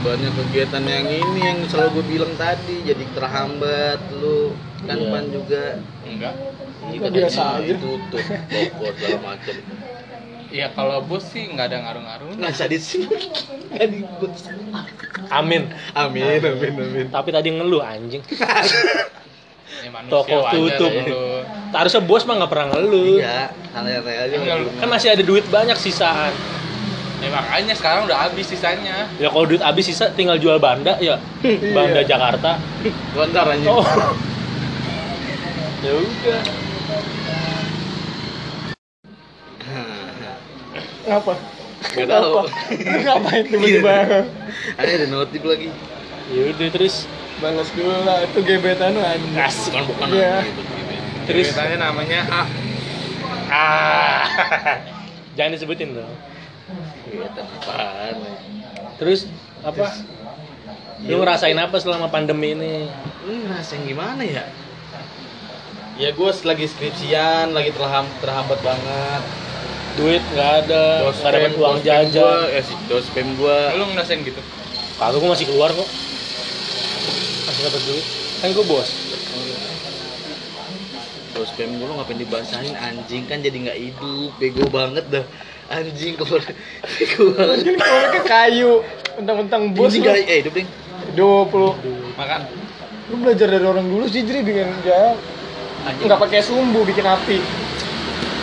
banyak kegiatan yang ini yang selalu gue bilang tadi jadi terhambat lu kan Iya. pan juga. Enggak. Iya, katanya biasa aja? tutup toko segala macem. Iya kalau bos sih nggak ada ngaruh-ngaruh. nggak jadi sih. Nggak dibut amin. Amin amin. amin tapi tadi ngeluh anjing. Ya, manusia Toko wajar tutup. ya harusnya bos mah nggak pernah ngeluh. Iya kan masih ada duit banyak sisaan Ya makanya sekarang udah habis sisanya. ya kalau duit habis sisa tinggal jual banda ya banda Jakarta Bentar anjing oh ya udah Ngapa? Nggak tahu. Apa? Lu ngapain tiba-tiba? ada ada notif lagi ya udah terus Balas dulu lah, itu gebetan lu anjing. asik bukan bukan Iya. gitu, gitu. terus Ceritanya namanya A. ah jangan disebutin dong Kegiatan apaan terus apa? Lu ngerasain apa selama pandemi ini? Lu ngerasain gimana ya? Ya gue lagi skripsian lagi terham, terhambat banget. Duit nggak ada nggak dapat uang jajan. gua, eh si dos spam gue Lu ngerasain gitu? kagak gue masih keluar kok. Masih dapat duit. Kan gue bos spam gue lo ngapain dibasahin anjing? Kan jadi nggak hidup. Bego banget dah. Anjing keluar bego banget. Kalau ke kayu, mentang-mentang bos ini lu. gak eh hidup ding. Hidup lu. Makan. Lu belajar dari orang dulu sih jadi bikin anjing. Nggak pakai sumbu bikin api.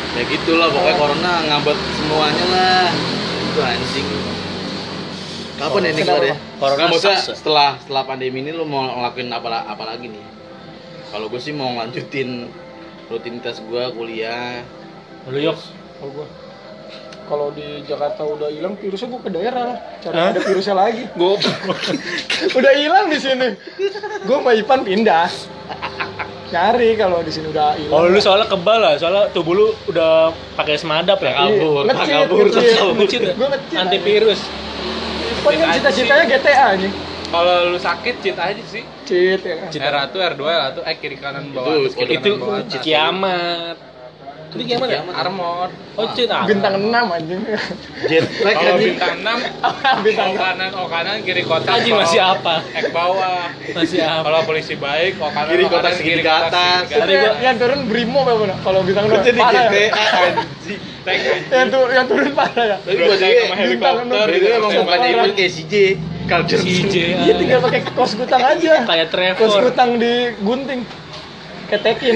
ya gitulah pokoknya corona ngabet semuanya lah. Itu anjing. Kapan ya ini keluar ya Corona Nggak, maksudnya setelah setelah pandemi ini lo mau ngelakuin apa apa lagi nih? Kalau gue sih mau lanjutin rutinitas gue kuliah lu yuk Kalau gua kalau di Jakarta udah hilang virusnya gua ke daerah lah. Cari Hah? ada virusnya lagi. gue udah hilang di sini. Gua sama Ipan pindah. Cari kalau di sini udah hilang. kalau lu soalnya kebal lah soalnya tubuh lu udah pakai semadap ya Kabur. Iya, kabur, ngecit. Antivirus Ipan kan cita-citanya GTA nih. Kalau lu sakit cheat aja sih. Cheat ya kan. Cheat. R1, R2, R1, eh kiri kanan bawah Itu- atas, kiri itu kanan bawah atas. kiamat ya Kiamat. Armor. oh ah. Bintang 6 anjing. jet lag Kalau bintang 6, Bintang kanan, O kanan, kiri kotak. Anjing, masih apa? Ek bawah. masih apa Kalau polisi baik, O kanan, Kiri segini kiri ke atas. Tadi Yang, gua- yang turun Brimo apa mana? Kalau bintang 6 jadi parah ya? GTA anjing Tank, Yang turun yang turun parah ya. tapi juga sama bintang helikopter. dulu emang bukan event kayak CJ Culture CJ Dia tinggal pakai kos gutang aja. kayak Kos Trevor gutang di gunting. Ketekin.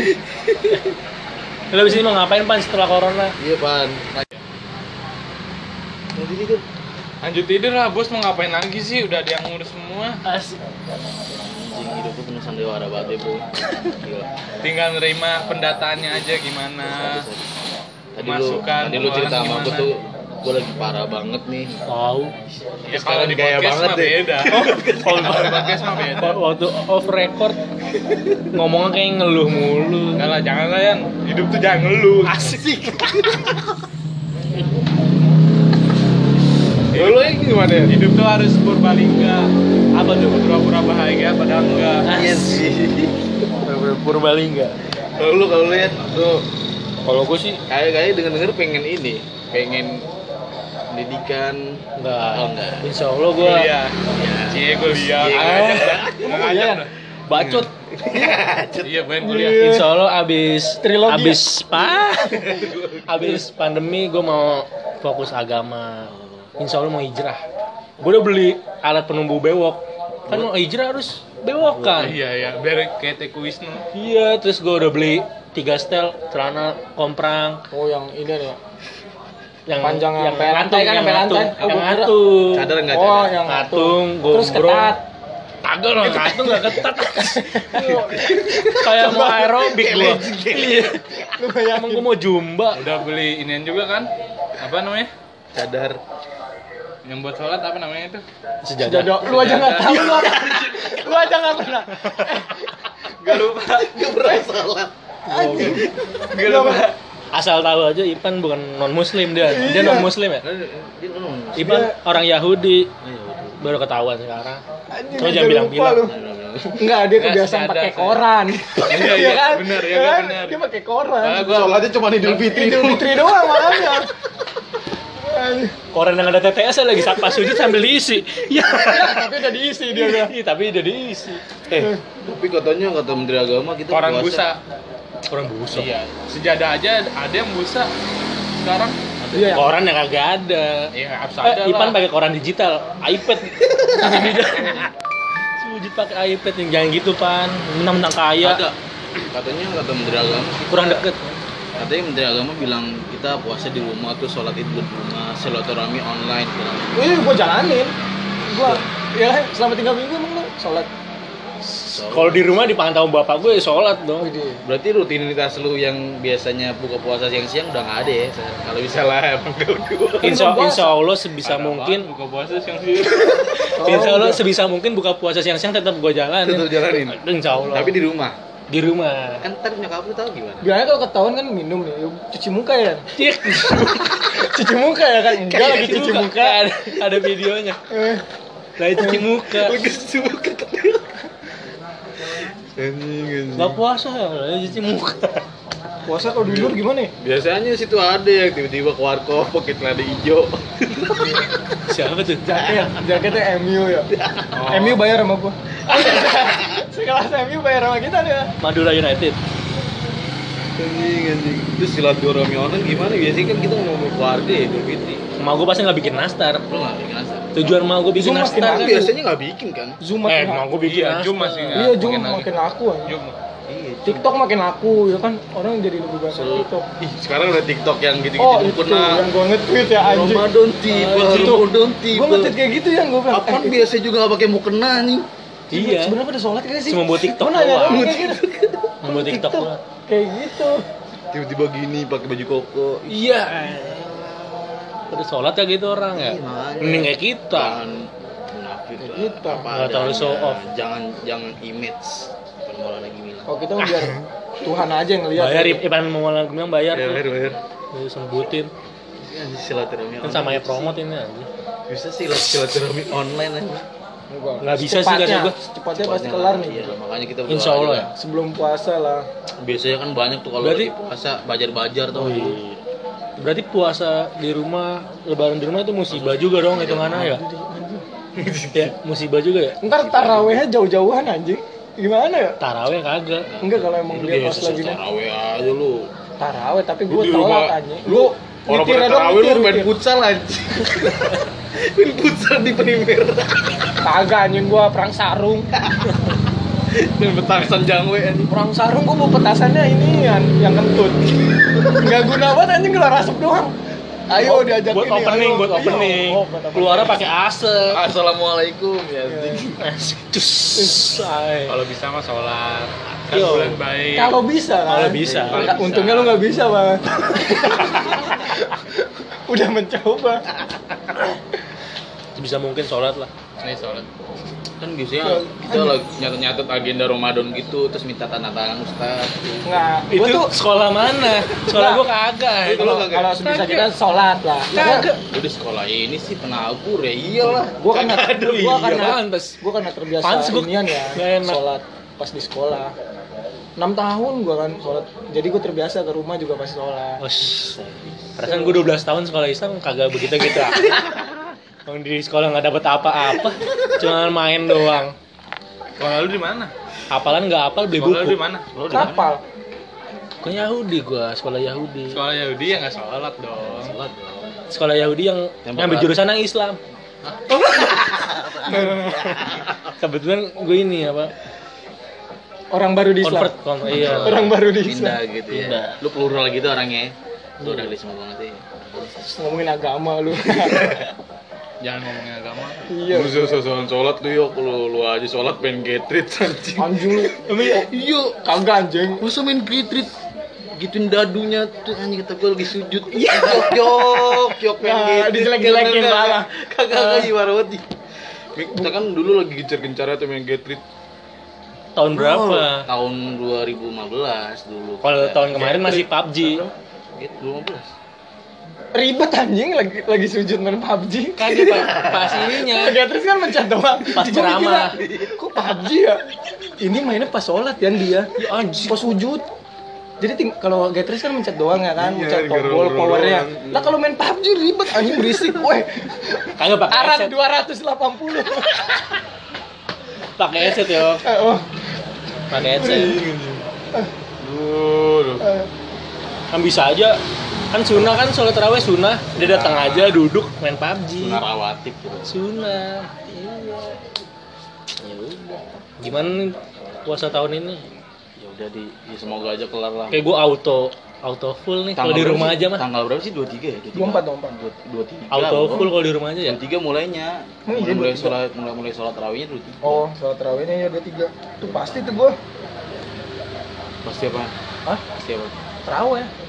Lu abis ini mau ngapain pan setelah corona? Iya pan. Di tidur? Lanjut tidur lah, bos mau ngapain lagi sih? Udah ada yang ngurus semua. asik. Anjing hidup tuh penuh sandiwara banget ya bu Tinggal nerima pendataannya aja gimana. Tadi lu, Masukan, tadi lu cerita sama aku tuh Gue lagi parah banget nih tahu Ya Sekarang kalau di gaya banget deh. beda. Kalau di podcast mah beda. Wa- waktu off record ngomongnya kayak ngeluh mulu Enggak lah, jangan lah Yan. Hidup tuh jangan ngeluh. asik Dulu ini gimana ya? Hidup tuh harus purbalingga. Apa tuh? Pura-pura bahagia padahal enggak. Iya sih Purbalingga Kalau lu, kalau lu ya Tuh kalau gue sih Kayak kayak denger denger pengen ini Pengen pendidikan enggak Oh, enggak. insya Allah gue Kuliah. Ya Cie kuliah. Iya. Nggak ngajak dah. bacot Iya, pengen kuliah. Iya. insya Allah abis Trilogi abis pa abis pandemi gue mau fokus agama insya Allah mau hijrah gue udah beli alat penumbuh bewok kan mau hijrah harus bewok kan Iya, iya. Biar kayak Teku Wisnu. iya terus gue udah beli tiga setel celana komprang Oh yang ini ya. Yang Panjang yang sampai lantai kan, yang sampai lantai. ngatung, Oh, yang kira- ngatung Cadar enggak Oh cadar yang ngatung Terus ketat. Kagak lah, itu nggak ketat. Kayak mau aerobik gua. Iya. Lu bayangin. Emang gua mau jumba. Udah beli inian juga kan? Apa namanya? Cadar. Yang buat sholat apa namanya itu? Sejadah. Lu aja nggak tahu lu apa. Lu aja nggak pernah. Gak lupa. Gak pernah. Anjing. Gak lupa. Asal tahu aja Ipan bukan non muslim dia. Dia Iya. non muslim ya? Dia ngomong. Ipan Dia- orang Yahudi. Iya. Baru ketahuan sekarang. Anjing, jangan bilang-bilang. Enggak, dia kebiasaan pakai koran. Iya, iya, kan? benar, ya, Iya kan? benar. Dia pakai koran. Gua Sholatnya cuma Idul Fitri. Idul Fitri doang makanya. Koran yang ada TTS lagi saat pas sujud sambil diisi. Ya. Tapi udah diisi dia. Iya, tapi udah diisi. Eh, tapi katanya kata Menteri Agama kita Orang puasa- busa. Orang busuk. Iya. Sejadah aja ada yang busa sekarang. Iya. Koran yang kagak ada. Iya, harus ada Eh, Ipan pakai koran digital, iPad. Sujud pakai iPad yang jangan gitu pan, mentang-mentang kaya, Kata, katanya kata Menteri Agama kurang deket. katanya Menteri Agama bilang kita puasa di rumah tuh sholat id di rumah silaturahmi online. Wih, gua jalanin. Gua ya selama tiga minggu emang lu sholat. Kalau di rumah dipantau bapak gue sholat dong. Berarti rutinitas lu yang biasanya buka puasa siang-siang udah nggak ada ya kalau bisa lah emang Insya, insya Allah sebisa Ada mungkin, buka puasa siang sih. insya Allah udah. sebisa mungkin buka puasa siang-siang tetap gue jalanin. Tetap jalanin? Insya Allah. tapi di rumah di rumah. kan ntar nyokap lu tahu gimana Biasanya kalau ketahuan kan minum nih, cuci muka ya. Cik. Cuci muka ya kan? Enggak lagi cuci muka. Ada, ada videonya. Eh, Lagi cuci muka. lagi anjing anjing Gak puasa ya, lagi cuci muka. puasa kalau di luar gimana ya? biasanya situ ada yang tiba-tiba ke warkop pakai celana hijau Siapa tuh? Jaket, jaketnya MU ya. Oh. MU bayar sama gua. Sekelas MU bayar sama kita dia. Madura United. anjing anjing terus silaturahmi online gimana biasanya kan kita ngomong keluarga ya Idul Fitri Mau gue pasti nggak bikin nastar. lu nggak bikin asal Tujuan mau gue bikin Zoom makin nastar. aku. biasanya nggak bikin kan Zoom Eh, makin mau gue bikin Iya. Zoom masih nggak. Iya, Zoom makin makin laku aja. Jum. iya TikTok makin laku ya kan orang jadi lebih banyak Selalu- TikTok. Ih, sekarang udah TikTok yang gitu-gitu Oh itu pernah yang gua nge-tweet ya anjing. Ramadan tiba, Itu. Ramadan tiba. Gua nge-tweet kayak gitu ya gua bilang. Apaan eh, biasa juga gak pakai mukena nih. Iya. Sebenarnya pada sholat gak sih? Cuma buat TikTok nanya doang. kayak gitu. Membuat TikTok doang. Kayak gitu. Tiba-tiba gini pakai baju koko. Iya. Pada sholat ya gitu orang ya. Iya. Mending kayak kita. Jangan munafik Kayak kita. Nggak terlalu show off. Jangan jangan image. Malah lagi bilang. Kalau kita biar Tuhan aja yang lihat. Bayar, Ipan mau lagi bilang bayar. Bayar, bayar, bayar. Tuh, sebutin. Ya, silaturahmi Kan sama ya promote ini aja. Bisa sih lah silaturahmi online aja. Enggak. Nggak bisa sih, kata gua. Secepatnya pasti kelar nih. Iya, makanya kita berdoa Insya Allah juga. ya. Sebelum puasa lah. Biasanya kan banyak tuh kalau Berarti- puasa bajar-bajar tuh. Oh iya. Berarti puasa di rumah, lebaran di rumah itu musibah juga dong hitungannya ya? ya, musibah juga ya? Ntar tarawehnya jauh-jauhan anjing. Gimana ya? Taraweh kagak. Enggak kalau emang dia pas lagi nih. taraweh aja lu. Taraweh tapi sholat rumah- anjing. Lu orang pada dong, taraweh lu main futsal anjing. main futsal di Primer. Kagak anjing gua perang sarung. main petasan jangwe anjing. Perang sarung gua bawa petasannya ini yang yang kentut. Enggak guna banget anjing keluar asap doang. Ayo diajak buat ini, opening, ayo. buat opening. Oh, buat opening. Keluarnya pakai asap. Assalamualaikum ya ay. Kalau bisa mah sholat. Kan bulan baik. Kalau bisa kan. Kalau bisa. Kalau untungnya lu nggak bisa, Bang. Udah mencoba. Bisa mungkin sholat lah. Nih sholat. Kan biasanya kita lagi nyatet-nyatet agenda Ramadan gitu terus minta tanda tangan Ustaz. Enggak, gua Itu tuh sekolah mana? Sekolah Nggak. gua kagak. Itu kalau lo kagak? kalau sebisa kita sholat lah. Kagak. Udah di sekolah ini sih penabur ya iyalah. Karena Aduh, gua iya, karena pantes. gua karena terbiasa Pantes gua- inian ya nggak sholat pas di sekolah. 6 tahun gua kan sholat. Jadi gua terbiasa ke rumah juga pas sholat. Ush. Perasaan gue 12 tahun sekolah Islam kagak begitu gitu. Yang di sekolah nggak dapet apa-apa, cuma main doang. Sekolah lu di mana? Hafalan nggak hafal beli Sekolah lu di buku. mana? Lo di mana? Kapal. Ke Yahudi gua, sekolah Yahudi. Sekolah Yahudi ya nggak sholat dong. Sholat dong. Sekolah Yahudi yang Yang berat. jurusan yang Islam. Kebetulan gue ini apa? Orang baru di Islam. Convert, convert, iya. Orang baru di Pindah Islam. gitu ya. Pindah. Lu plural gitu orangnya. Lu realisme banget ya. Terus ngomongin agama lu. jangan ngomongin agama Iya. Lu sosokan sholat lu yuk, lu, lu aja sholat main getrit anjing. Anjing lu. Iya, Kagak anjing. masa main getrit gituin dadunya tuh anjing kata gue lagi sujud. Yok yok yok main Nah, getrit. dijelek-jelekin malah. Kagak kagak banget. ih. Kita kan dulu lagi gencar-gencarnya tuh main getrit. Tahun berapa? Tahun 2015 dulu. Kalau tahun kemarin masih PUBG. Gitu, 2015. Ribet anjing lagi lagi sujud main PUBG. Kagak Pak. pas ininya. Beatrice kan mencet doang. Pas ceramah. Kok PUBG ya? Ini mainnya pas sholat kan dia. Ya anjing. Pas sujud. Jadi ting- kalau Beatrice kan mencet doang ya kan, Iya, mencet tombol powernya. Lah kalau main PUBG ribet anjing berisik, weh. Kagak pakai Arat headset. 280. Pakai headset yo. Eh, oh. Pakai headset. Duh, duh. Eh, Kan bisa aja. Kan sunnah kan sholat tarawih sunnah. Dia datang aja duduk main PUBG. Sunnah rawatib gitu. Sunnah. Iya. Ya udah. Gimana nih puasa tahun ini? Ya udah di ya semoga aja kelar lah. Kayak gua auto auto full nih kalau Tanggal di rumah sih? aja mah. Tanggal berapa sih? 23 ya? 24, 24. 23. Auto full kalau di rumah aja ya. 23 mulainya. Oh, iya, mulai, mulai 23. sholat mulai mulai sholat tarawihnya 23. Oh, sholat tarawihnya ya 23. Tuh pasti tuh gua. Pasti apa? Hah? Pasti apa? Tarawih.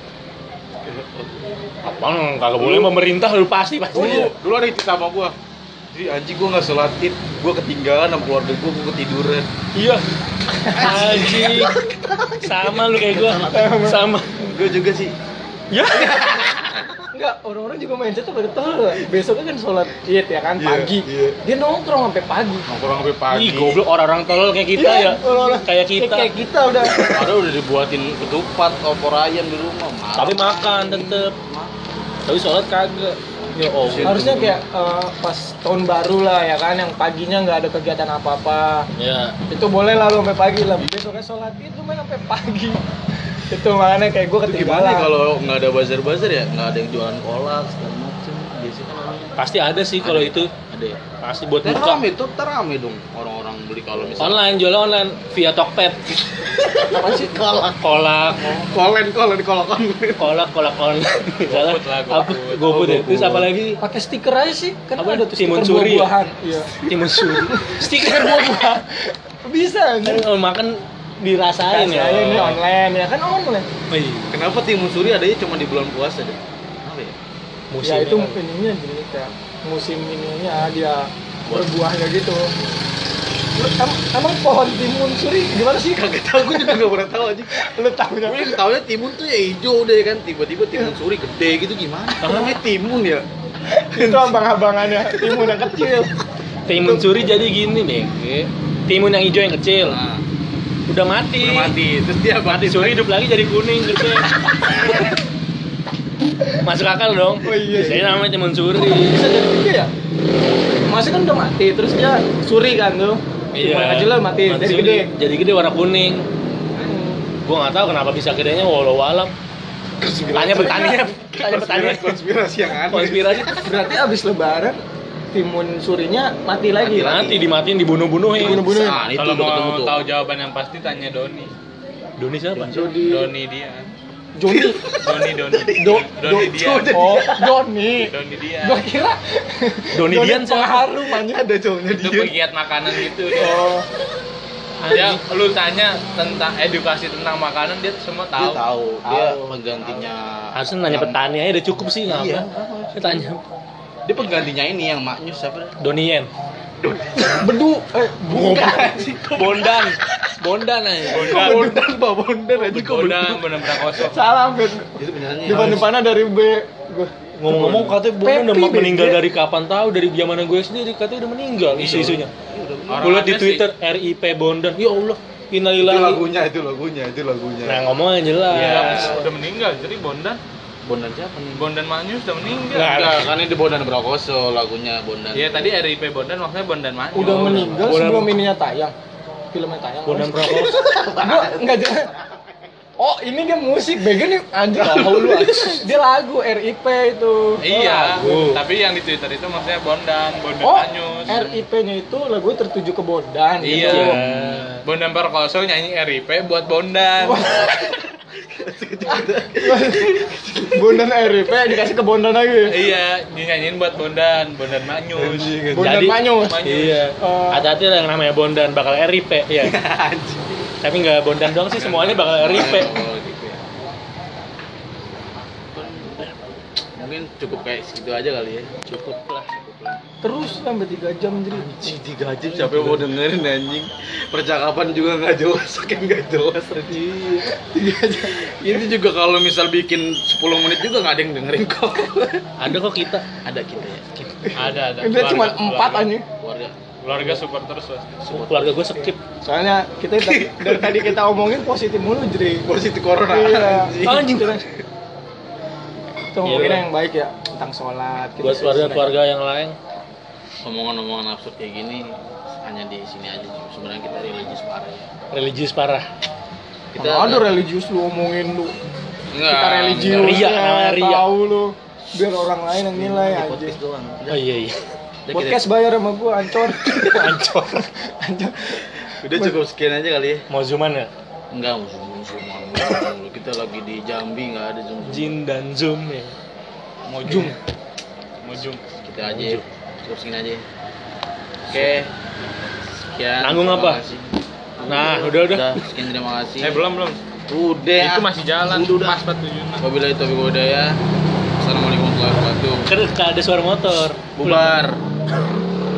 Apaan kagak boleh pemerintah lu pasti pasti. Oh, dulu, dulu ada cerita sama gua. Jadi anjing gua nggak sholat id, gua ketinggalan sama keluarga gua, gua ketiduran. Iya. Anjing. Sama lu kayak gua. Sama. Gua juga sih. Ya. Enggak, orang-orang juga main tuh pada tahu lah. Besoknya kan sholat id ya kan Iya, pagi. iya. Dia nongkrong sampai pagi. Nongkrong sampai pagi. Ih, goblok orang-orang tolol kayak kita Iya, ya. orang-orang Kayak kita. Kayak kita udah. Padahal udah dibuatin ketupat, opor ayam di rumah. Tapi makan tetep. Tapi sholat kagak. Ya Allah. Harusnya kayak eh, pas tahun baru lah ya kan yang paginya nggak ada kegiatan apa-apa. Ya. Itu boleh lah lu sampai pagi lah. Besoknya sholat id lu main sampai pagi. Itu makanya kayak gue Itu gimana ketinggalan. ya kalau nggak ada bazar-bazar ya? Nggak ada yang jualan kolak segala macem. Biasanya kan orang Pasti ada sih kalau Ada. itu. ada ya. Pasti buat buka. rame tuh, terame dong orang-orang beli kalau misalnya. Online, jual online via Tokped. apa sih? Kolak. Kolak, Kolen, kolen, kolak kolak, kolak online. Misalnya GoFood lah, apa? GoFood. GoFood ya. Terus apa lagi? Pakai stiker aja sih. Kan Apa? ada tuh Timun stiker suri ya? buah-buahan. Iya. Timun suri. Stiker buah-buahan. Bisa kan anjir. kalau makan dirasain ya. ini online ya kan online. Oh, iya. Kenapa timun suri adanya cuma di bulan puasa deh? Apa ya? Musim ya itu kan. ininya jadi kayak musim ininya dia berbuahnya gitu. Lu em- emang pohon timun suri gimana sih? Kagak tahu, gue juga gak pernah tahu aja. Lu tahu ya? Gue yang taunya timun tuh ya hijau deh kan, tiba-tiba timun suri gede gitu gimana? Namanya timun ya? itu abang-abangannya timun yang kecil. Timun suri jadi gini nih. Timun yang hijau yang kecil. Nah, Udah mati. udah mati, terus dia Mati suri hidup lagi jadi kuning gede. Masuk akal dong. Oh iya, iya. namanya timun suri. Bisa jadi gede ya? Masih kan udah mati, terus dia suri kan tuh. Timun yang kecil lah mati, jadi suri. gede. Jadi gede warna kuning. Gua nggak tahu kenapa bisa gedenya walau alam. Tanya petaninya, tanya petaninya. konspirasi yang aneh. Konspirasi Berarti abis lebaran timun surinya mati lagi. Mati mati dimatiin dibunuh-bunuhin. Dibunuh-bunuhin. Nah, itu Kalau ketemu mau tuh. tahu jawaban yang pasti tanya Doni. Doni siapa? Jody Doni dia. Joni. Doni Doni. Do, Doni do, dia. Oh, Doni. Doni dia. Gua kira Doni Dian pengaruh mannya. Ada cowoknya Itu dia. pegiat makanan gitu dia. Oh, Dia lu tanya tentang edukasi tentang makanan dia semua Dia tahu. tahu, dia Tahu. penggantinya. Harusnya nanya petani aja udah cukup sih nggak Iya. apa. Dia tanya Dia penggantinya ini yang maknyus siapa? dah? Donien. bedu eh bukan. Bondan. Bondan aja. Bondan. Bondan, Pak Bondan aja kok Bondan benar-benar kosong. Salah, Ben. Itu benerannya. Depan-depannya dari B. Ngomong-ngomong katanya Bondan udah Pepi, meninggal dari kapan tahu dari zaman gue sendiri katanya udah meninggal isu-isunya. Gue liat di ada Twitter RIP Bondan. Ya Allah, Itu innalillahi. lagunya, itu lagunya, itu lagunya. Nah, ngomongnya jelas. Iya, udah meninggal. Jadi Bondan, Bondan siapa nih? Bondan Manyus udah meninggal. Nggak, Enggak, kan ini Bondan Brokoso lagunya Bondan. Iya tadi RIP Bondan maksudnya Bondan Manyus. udah meninggal Bondan- sebelum ininya tayang. Filmnya tayang. Bondan Prakoso. Gua enggak jelas. Oh, ini dia musik. Begen nih anjir tahu lu. Dia lagu RIP itu. Iya, lagu. tapi yang di Twitter itu maksudnya Bondan, Bondan Oh, Manyus. RIP-nya itu lagu tertuju ke Bondan Iya. gitu. Bondan Perkoso nyanyi RIP buat Bondan. Bondan RIP dikasih ke Bondan lagi. Iya, dinyanyiin buat Bondan, Bondan Manyus. Bondan Jadi- Manyus. Iya. Oh. Hati-hati lah yang namanya Bondan bakal RIP ya. Tapi nggak Bondan doang sih semuanya bakal RIP. Oh, gitu ya. Mungkin cukup kayak segitu aja kali ya. Cukup lah. Terus sampai 3 jam jadi. Anjing tiga jam siapa yang mau dengerin anjing Percakapan juga nggak jelas, saking nggak jelas anjing Tiga jam Itu juga kalau misal bikin 10 menit juga nggak ada yang dengerin kok Ada kok kita. Ada kita ya Ada, ada. Dia cuma Keluarga- 4 keluarga. anjing. Keluarga Keluarga support terus pasti. Keluarga gue skip. Soalnya kita dari, dari tadi kita omongin positif mulu jadi. Positif corona Iya. anjing. Kita ngomongin Iya. yang baik ya tentang sholat. kita Buat selesai. keluarga-keluarga yang lain. Omongan-omongan absurd kayak gini hanya di sini aja sih. Sebenarnya kita religius parah ya religius parah. Kita Mana ada religius lu omongin lu. Enggak, kita religius Ria, ya, ria. tahu lu. Biar orang lain yang nilai aja. podcast doang Oh iya iya. Podcast bayar sama gua ancor. Ancor. kita- udah cukup sekian aja kali ya Mau zooman ya? Enggak, musuh musuh Kita lagi di Jambi nggak ada zoom Jin dan zoom ya. Mau jum. Mau jum. kita aja ya. Cukup segini aja oke sekian Nanggung apa? kasih. Nah, udah udah. sekian terima kasih Eh belum belum. udah Itu masih jalan. udah udah Mas 47. wabillahi taufiq hidayah assalamualaikum warahmatullahi wabarakatuh Kan ada suara motor. bubar